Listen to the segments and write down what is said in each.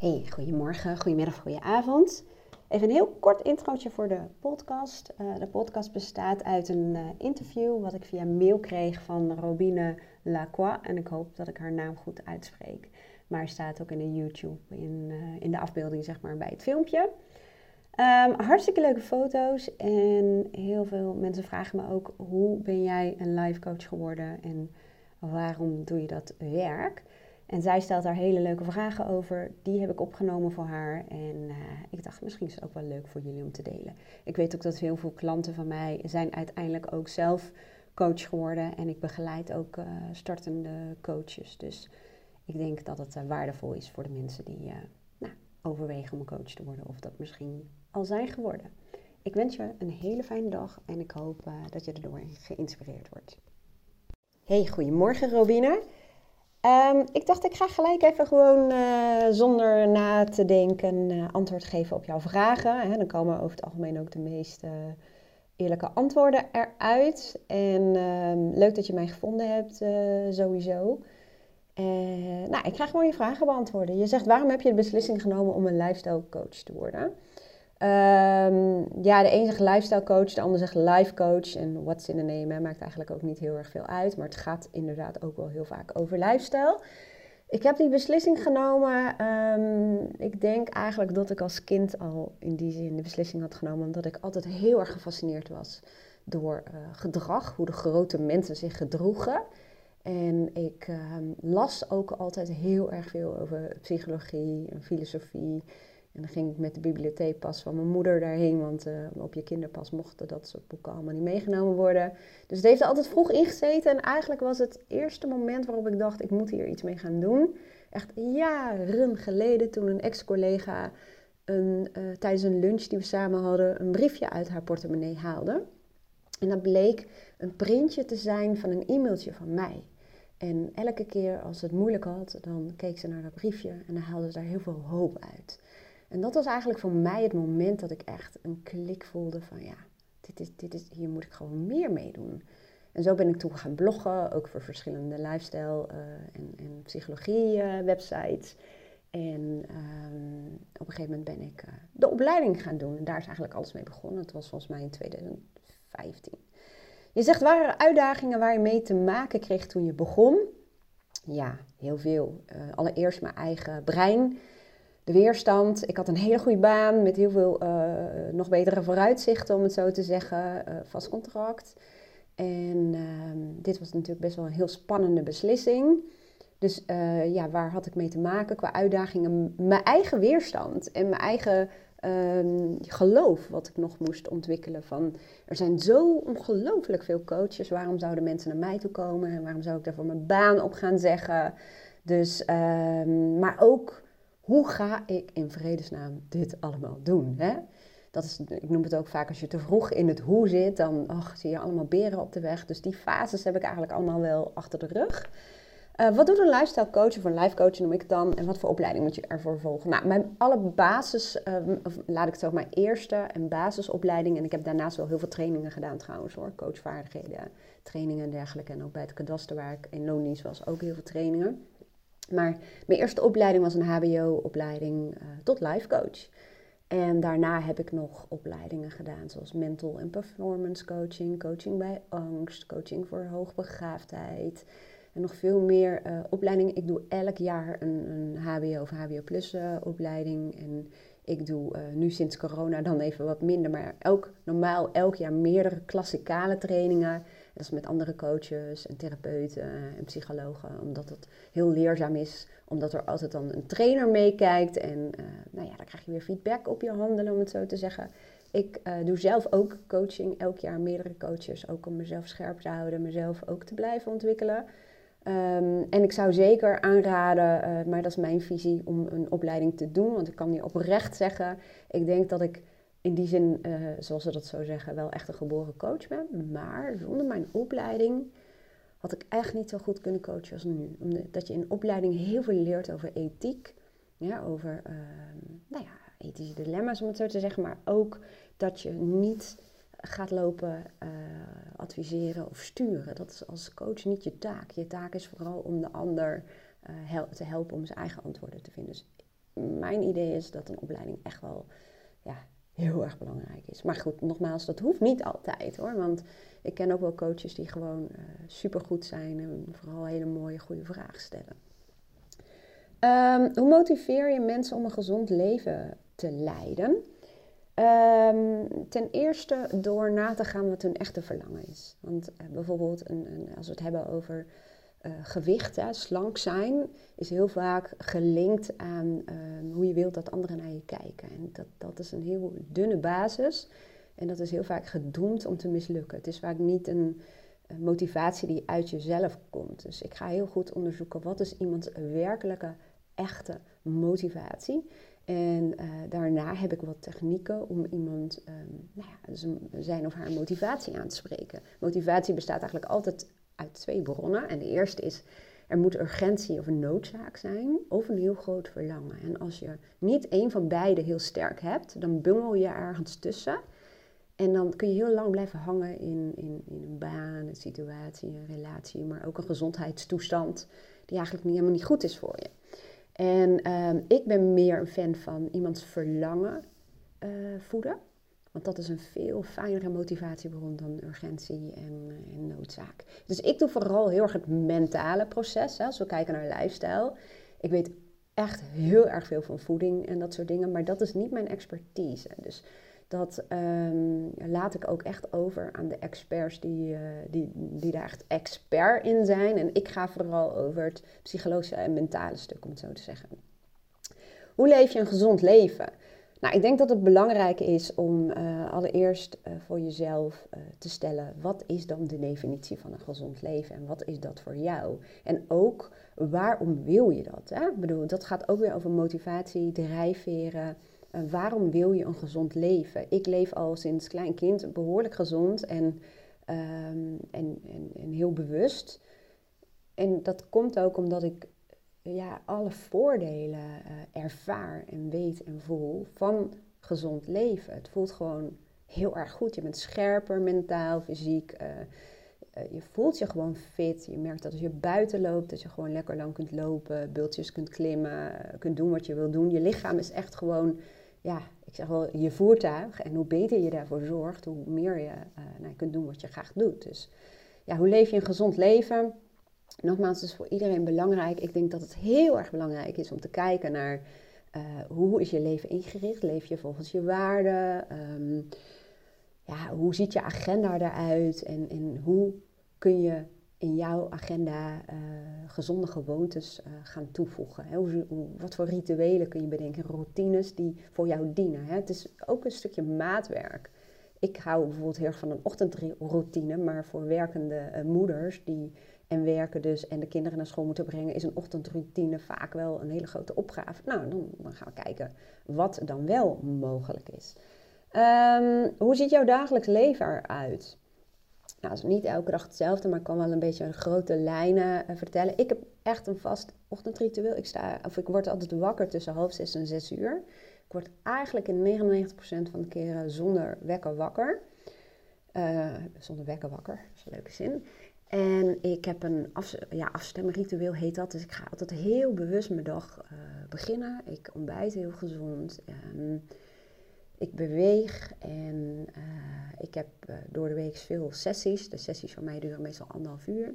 Hey, goedemorgen, goedemiddag, goedenavond. Even een heel kort introotje voor de podcast. Uh, de podcast bestaat uit een uh, interview wat ik via mail kreeg van Robine Lacroix. En ik hoop dat ik haar naam goed uitspreek. Maar staat ook in de YouTube, in, uh, in de afbeelding zeg maar, bij het filmpje. Um, hartstikke leuke foto's en heel veel mensen vragen me ook hoe ben jij een life coach geworden en waarom doe je dat werk? En zij stelt daar hele leuke vragen over. Die heb ik opgenomen voor haar. En uh, ik dacht, misschien is het ook wel leuk voor jullie om te delen. Ik weet ook dat heel veel klanten van mij zijn uiteindelijk ook zelf coach geworden. En ik begeleid ook uh, startende coaches. Dus ik denk dat het uh, waardevol is voor de mensen die nou, overwegen om coach te worden. Of dat misschien al zijn geworden. Ik wens je een hele fijne dag. En ik hoop dat je erdoor geïnspireerd wordt. Hey, goedemorgen Robine. Um, ik dacht, ik ga gelijk even gewoon uh, zonder na te denken uh, antwoord geven op jouw vragen. Hè. Dan komen over het algemeen ook de meest uh, eerlijke antwoorden eruit. En um, leuk dat je mij gevonden hebt, sowieso. nou, ik ga gewoon je vragen beantwoorden. Je zegt, waarom heb je de beslissing genomen om een lifestyle coach te worden? Um, ja, de een zegt lifestyle coach, de ander zegt life coach. En what's in the name maakt eigenlijk ook niet heel erg veel uit. Maar het gaat inderdaad ook wel heel vaak over lifestyle. Ik heb die beslissing genomen. Um, ik denk eigenlijk dat ik als kind al in die zin de beslissing had genomen. Omdat ik altijd heel erg gefascineerd was door uh, gedrag. Hoe de grote mensen zich gedroegen. En ik um, las ook altijd heel erg veel over psychologie en filosofie. En dan ging ik met de bibliotheekpas van mijn moeder daarheen, want uh, op je kinderpas mochten dat soort boeken allemaal niet meegenomen worden. Dus het heeft er altijd vroeg ingezeten en eigenlijk was het eerste moment waarop ik dacht, ik moet hier iets mee gaan doen. Echt jaren geleden toen een ex-collega een, uh, tijdens een lunch die we samen hadden een briefje uit haar portemonnee haalde. En dat bleek een printje te zijn van een e-mailtje van mij. En elke keer als het moeilijk had, dan keek ze naar dat briefje en dan haalde ze daar heel veel hoop uit. En dat was eigenlijk voor mij het moment dat ik echt een klik voelde van ja, dit is, dit is, hier moet ik gewoon meer mee doen. En zo ben ik toen gaan bloggen, ook voor verschillende lifestyle uh, en, en, psychologie uh, websites. En um, op een gegeven moment ben ik uh, de opleiding gaan doen. En daar is eigenlijk alles mee begonnen. Het was volgens mij in 2015. Je zegt, waren er uitdagingen waar je mee te maken kreeg toen je begon? Ja, heel veel. allereerst mijn eigen brein weerstand. Ik had een hele goede baan met heel veel uh, nog betere vooruitzichten, om het zo te zeggen, uh, vast contract. En uh, dit was natuurlijk best wel een heel spannende beslissing. Dus uh, ja, waar had ik mee te maken qua uitdagingen? Mijn eigen weerstand en mijn eigen ehm, geloof wat ik nog moest ontwikkelen. Van, er zijn zo ongelooflijk veel coaches. Waarom zouden mensen naar mij toe komen? En waarom zou ik daarvoor mijn baan op gaan zeggen? Dus, ehm, maar ook hoe ga ik in vredesnaam dit allemaal doen? Hè? Dat is, ik noem het ook vaak als je te vroeg in het hoe zit, dan zie je allemaal beren op de weg. Dus die fases heb ik eigenlijk allemaal wel achter de rug. Uh, wat doet een lifestyle coach of een life coach noem ik het dan? En wat voor opleiding moet je ervoor volgen? Nou, mijn alle basis, of laat ik het zo, mijn eerste en basisopleiding. En ik heb daarnaast wel heel veel trainingen gedaan trouwens hoor. Coachvaardigheden, trainingen en dergelijke. En ook bij het kadaster waar ik in loondienst was, ook heel veel trainingen. Maar mijn eerste opleiding was een HBO-opleiding uh, tot life coach. En daarna heb ik nog opleidingen gedaan, zoals mental en performance coaching, coaching bij angst, coaching voor hoogbegaafdheid. En nog veel meer uh, opleidingen. Ik doe elk jaar een, een HBO of HBO Plus uh, opleiding. En ik doe nu sinds corona dan even wat minder, maar elk, normaal elk jaar meerdere klassikale trainingen. Is met andere coaches en therapeuten en psychologen, omdat het heel leerzaam is, omdat er altijd dan een trainer meekijkt. En uh, nou ja, dan krijg je weer feedback op je handelen, om het zo te zeggen. Ik uh, doe zelf ook coaching, elk jaar meerdere coaches, ook om mezelf scherp te houden, mezelf ook te blijven ontwikkelen. Um, en ik zou zeker aanraden, uh, maar dat is mijn visie, om een opleiding te doen. Want ik kan je oprecht zeggen, ik denk dat ik in die zin, uh, zoals ze dat zo zeggen, wel echt een geboren coach ben. Maar zonder mijn opleiding had ik echt niet zo goed kunnen coachen als nu. Omdat je in opleiding heel veel leert over ethiek, ja, over uh, nou ja, ethische dilemma's om het zo te zeggen. Maar ook dat je niet gaat lopen uh, adviseren of sturen. Dat is als coach niet je taak. Je taak is vooral om de ander hel te helpen om zijn eigen antwoorden te vinden. Dus mijn idee is dat een opleiding echt wel ja, heel erg belangrijk is. Maar goed, nogmaals, dat hoeft niet altijd hoor. Want ik ken ook wel coaches die gewoon uh, supergoed zijn en vooral hele mooie, goede vragen stellen. Ehm, hoe motiveer je mensen om een gezond leven te leiden? Um, ten eerste door na te gaan wat hun echte verlangen is. Want uh, bijvoorbeeld een, een, als we het hebben over uh, gewicht, hè, slank zijn, is heel vaak gelinkt aan uh, hoe je wilt dat anderen naar je kijken. En dat, dat is een heel dunne basis. En dat is heel vaak gedoemd om te mislukken. Het is vaak niet een, een motivatie die uit jezelf komt. Dus ik ga heel goed onderzoeken wat is iemands werkelijke, echte motivatie. En uh, daarna heb ik wat technieken om iemand um, nou ja, dus zijn of haar motivatie aan te spreken. Motivatie bestaat eigenlijk altijd uit twee bronnen. En de eerste is, er moet urgentie of een noodzaak zijn of een heel groot verlangen. En als je niet één van beide heel sterk hebt, dan bungel je ergens tussen. En dan kun je heel lang blijven hangen in, in, in een baan, een situatie, een relatie, maar ook een gezondheidstoestand die eigenlijk niet, helemaal niet goed is voor je. En um, ik ben meer een fan van iemands verlangen uh, voeden. Want dat is een veel fijnere motivatiebron dan urgentie en, uh, en, noodzaak. Dus ik doe vooral heel erg het mentale proces. Hè, als we kijken naar lifestyle. Ik weet echt heel erg veel van voeding en dat soort dingen. Maar dat is niet mijn expertise. Dus dat um, laat ik ook echt over aan de experts die, uh, die, die daar echt expert in zijn. En ik ga vooral over het psychologische en mentale stuk, om het zo te zeggen. Hoe leef je een gezond leven? Nou, ik denk dat het belangrijk is om uh, allereerst uh, voor jezelf te stellen: wat is dan de definitie van een gezond leven en wat is dat voor jou? En ook waarom wil je dat? Hè? Ik bedoel, dat gaat ook weer over motivatie, drijfveren. Waarom wil je een gezond leven? Ik leef al sinds klein kind behoorlijk gezond en, um, en, en, en, heel bewust. En dat komt ook omdat ik ja, alle voordelen uh, ervaar en weet en voel van gezond leven. Het voelt gewoon heel erg goed. Je bent scherper mentaal, fysiek. Uh, je voelt je gewoon fit. Je merkt dat als je buiten loopt, dat je gewoon lekker lang kunt lopen, bultjes kunt klimmen, kunt doen wat je wil doen. Je lichaam is echt gewoon ja, ik zeg wel, je voertuig. En hoe beter je daarvoor zorgt, hoe meer je nou, kunt doen wat je graag doet. Dus ja, hoe leef je een gezond leven? Nogmaals, het is voor iedereen belangrijk. Ik denk dat het heel erg belangrijk is om te kijken naar uh, hoe is je leven ingericht? Leef je volgens je waarden? Um, ja, hoe ziet je agenda eruit? En, en hoe kun je in jouw agenda uh, gezonde gewoontes uh, gaan toevoegen. Hè? Hoe, wat voor rituelen kun je bedenken, routines die voor jou dienen. Hè? Het is ook een stukje maatwerk. Ik hou bijvoorbeeld heel erg van een ochtendroutine, maar voor werkende moeders die en werken dus en de kinderen naar school moeten brengen, is een ochtendroutine vaak wel een hele grote opgave. Nou, dan, gaan we kijken wat dan wel mogelijk is. Um, hoe ziet jouw dagelijks leven eruit? Nou, is niet elke dag hetzelfde, maar ik kan wel een beetje grote lijnen uh, vertellen. Ik heb echt een vast ochtendritueel. Ik, sta, of ik word altijd wakker tussen half zes en zes uur. Ik word eigenlijk in 99% van de keren zonder wekker wakker. Uh, zonder wekker wakker, dat is een leuke zin. En ik heb een af, afstemritueel, heet dat. Dus ik ga altijd heel bewust mijn dag uh, beginnen. Ik ontbijt heel gezond. Um, ik beweeg en uh, ik heb uh, door de week veel sessies. De sessies van mij duren meestal anderhalf uur.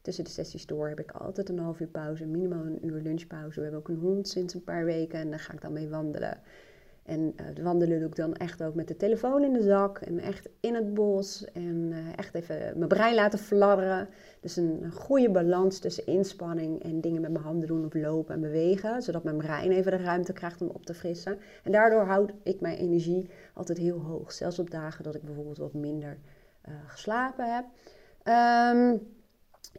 Tussen de sessies door heb ik altijd een half uur pauze, minimaal een uur lunchpauze. We hebben ook een hond sinds een paar weken en daar ga ik dan mee wandelen. En uh, wandelen doe ik dan echt ook met de telefoon in de zak en echt in het bos en uh, echt even mijn brein laten fladderen. Dus een, goede balans tussen inspanning en dingen met mijn handen doen of lopen en bewegen, zodat mijn brein even de ruimte krijgt om op te frissen. En daardoor houd ik mijn energie altijd heel hoog, zelfs op dagen dat ik bijvoorbeeld wat minder uh, geslapen heb. Um,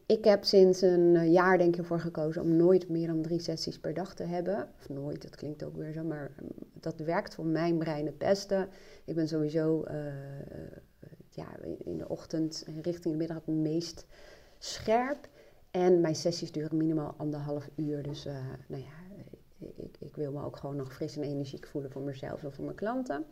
ik heb sinds een eh, jaar denk ik ervoor gekozen om nooit meer dan drie sessies per dag te hebben. Of nooit, dat klinkt ook weer zo, maar mm, dat werkt voor mijn brein het beste. Ik ben sowieso uh, ja, in de ochtend en richting de middag het meest scherp. En mijn sessies duren minimaal anderhalf uur. Dus nou ja, ik, ik, wil me ook gewoon nog fris en energiek voelen voor mezelf en voor mijn klanten.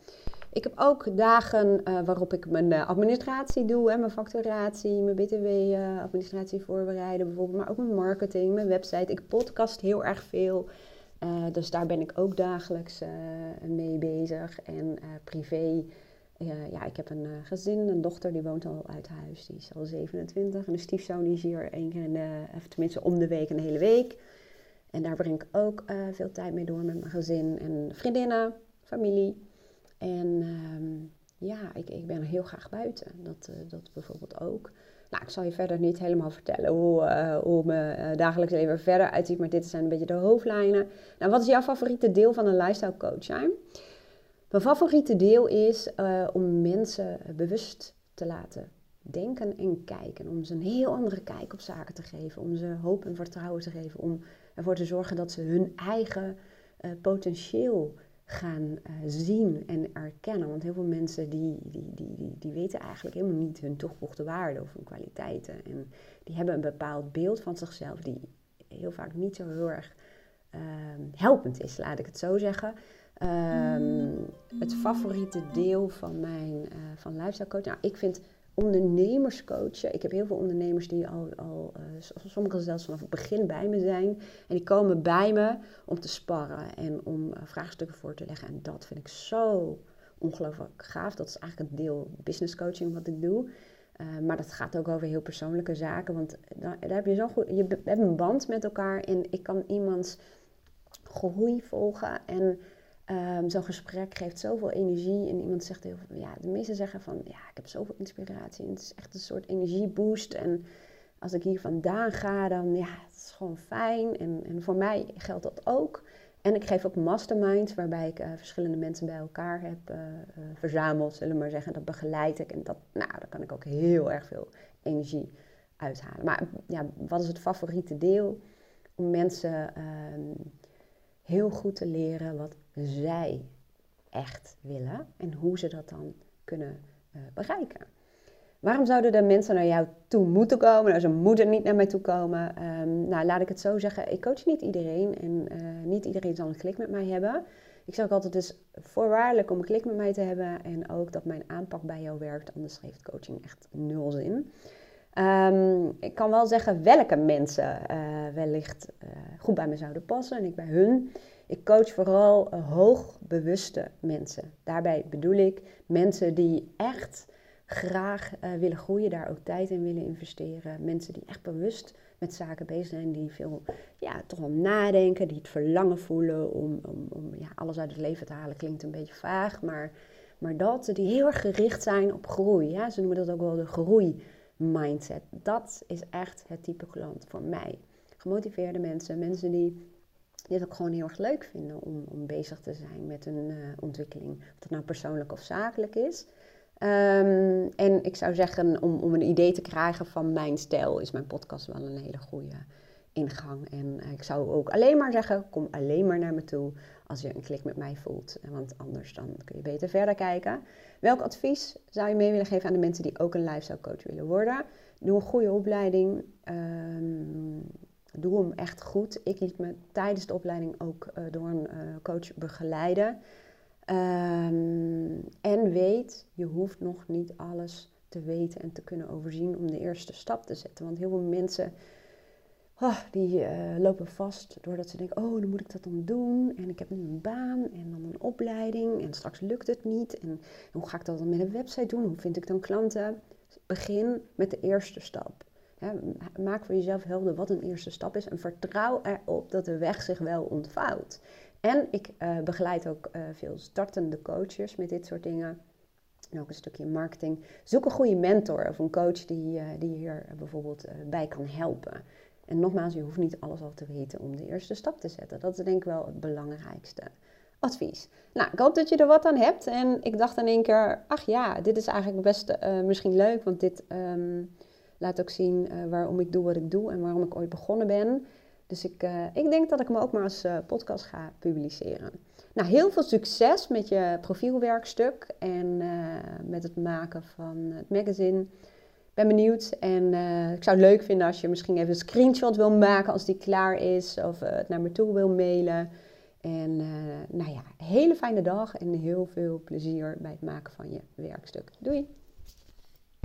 Ik heb ook dagen uh, waarop ik mijn uh, administratie doe, hè, mijn facturatie, mijn btw-administratie uh, voorbereiden bijvoorbeeld, maar ook mijn marketing, mijn website. Ik podcast heel erg veel. dus daar ben ik ook dagelijks mee bezig. En privé, ja, ik heb een gezin, een dochter die woont al uit huis, die is al 27. En de stiefzoon die is hier één keer in de, tenminste om de week, een hele week. En daar breng ik ook veel tijd mee door met mijn gezin en vriendinnen, familie. En ehm, ja, ik, ik ben heel graag buiten. Dat, uh, dat bijvoorbeeld ook. Nou, ik zal je verder niet helemaal vertellen hoe, uh, hoe mijn dagelijks leven verder uitziet, maar dit zijn een beetje de hoofdlijnen. Nou, wat is jouw favoriete deel van een lifestyle coach? Mijn favoriete deel is om mensen bewust te laten denken en kijken. Om ze een heel andere kijk op zaken te geven. Om ze hoop en vertrouwen te geven. Om ervoor te zorgen dat ze hun eigen potentieel gaan uh, zien en erkennen. Want heel veel mensen die, die, die, die, weten eigenlijk helemaal niet hun toegevoegde waarde of hun kwaliteiten. En die hebben een bepaald beeld van zichzelf die heel vaak niet zo heel erg uh, helpend is, laat ik het zo zeggen. Um, het favoriete deel van mijn uh, van lifestyle coach. Nou, ik vind ondernemers coachen. Ik heb heel veel ondernemers die al, al uh, sommigen zelfs vanaf het begin bij me zijn. En die komen bij me om te sparren en om uh, vraagstukken voor te leggen. En dat vind ik zo ongelooflijk gaaf. Dat is eigenlijk een deel business coaching wat ik doe. Uh, maar dat gaat ook over heel persoonlijke zaken. Want daar, daar heb je zo goed. Je hebt een band met elkaar. En ik kan iemands groei volgen. En Um, Zo'n gesprek geeft zoveel energie. En iemand zegt heel veel, ja, de meesten zeggen van, ja, ik heb zoveel inspiratie. En het is echt een soort energieboost. En als ik hier vandaan ga, dan, ja, het is gewoon fijn. En, en voor mij geldt dat ook. En ik geef ook masterminds, waarbij ik uh, verschillende mensen bij elkaar heb uh, uh, verzameld, zullen we maar zeggen. Dat begeleid ik. En dat, nou, daar kan ik ook heel erg veel energie uithalen. Maar ja, wat is het favoriete deel? Om mensen ehm, heel goed te leren wat zij echt willen en hoe ze dat dan kunnen uh, bereiken. Waarom zouden de mensen naar jou toe moeten komen? Nou, ze moeten niet naar mij toe komen. Um, nou, laat ik het zo zeggen. Ik coach niet iedereen en uh, niet iedereen zal een klik met mij hebben. Ik zeg ook altijd, het is voorwaardelijk om een klik met mij te hebben en ook dat mijn aanpak bij jou werkt. Anders heeft coaching echt nul zin. Um, ik kan wel zeggen welke mensen uh, wellicht goed bij me zouden passen en ik bij hun. Ik coach vooral uh, hoogbewuste mensen. Daarbij bedoel ik mensen die echt graag uh, willen groeien, daar ook tijd in willen investeren. Mensen die echt bewust met zaken bezig zijn, die veel ja, toch wel nadenken, die het verlangen voelen om, om, om ja, alles uit het leven te halen. Klinkt een beetje vaag, maar, maar dat, die heel erg gericht zijn op groei. Ja? Ze noemen dat ook wel de groeimindset. Dat is echt het type klant voor mij. Gemotiveerde mensen, mensen die dit ook gewoon heel erg leuk vinden om, om bezig te zijn met een uh, ontwikkeling. Of dat nou persoonlijk of zakelijk is. Um, en ik zou zeggen, om, om een idee te krijgen van mijn stijl, is mijn podcast wel een hele goede ingang. En uh, ik zou ook alleen maar zeggen, kom alleen maar naar me toe als je een klik met mij voelt. Want anders dan kun je beter verder kijken. Welk advies zou je mee willen geven aan de mensen die ook een lifestyle coach willen worden? Doe een goede opleiding. Um, doe hem echt goed. Ik liet me tijdens de opleiding ook uh, door een uh, coach begeleiden. Um, en weet, je hoeft nog niet alles te weten en te kunnen overzien om de eerste stap te zetten. Want heel veel mensen oh, die uh, lopen vast doordat ze denken, oh, dan moet ik dat dan doen. En ik heb nu een baan en dan een opleiding en straks lukt het niet. En hoe ga ik dat dan met een website doen? Hoe vind ik dan klanten? Begin met de eerste stap maak voor jezelf helder wat een eerste stap is en vertrouw erop dat de weg zich wel ontvouwt. En ik uh, begeleid ook uh, veel startende coaches met dit soort dingen. En ook een stukje marketing. Zoek een goede mentor of een coach die, uh, die hier bijvoorbeeld bij kan helpen. En nogmaals, je hoeft niet alles al te weten om de eerste stap te zetten. Dat is denk ik wel het belangrijkste advies. Nou, ik hoop dat je er wat aan hebt. En ik dacht in één keer, ach ja, dit is eigenlijk best misschien leuk, want dit... Um, laat ook zien uh, waarom ik doe wat ik doe en waarom ik ooit begonnen ben. Dus ik, uh, ik denk dat ik hem ook maar als uh, podcast ga publiceren. Nou, heel veel succes met je profielwerkstuk en met het maken van het magazine. Ik ben benieuwd en ik zou het leuk vinden als je misschien even een screenshot wil maken als die klaar is. Of het naar me toe wil mailen. En nou ja, hele fijne dag en heel veel plezier bij het maken van je werkstuk. Doei!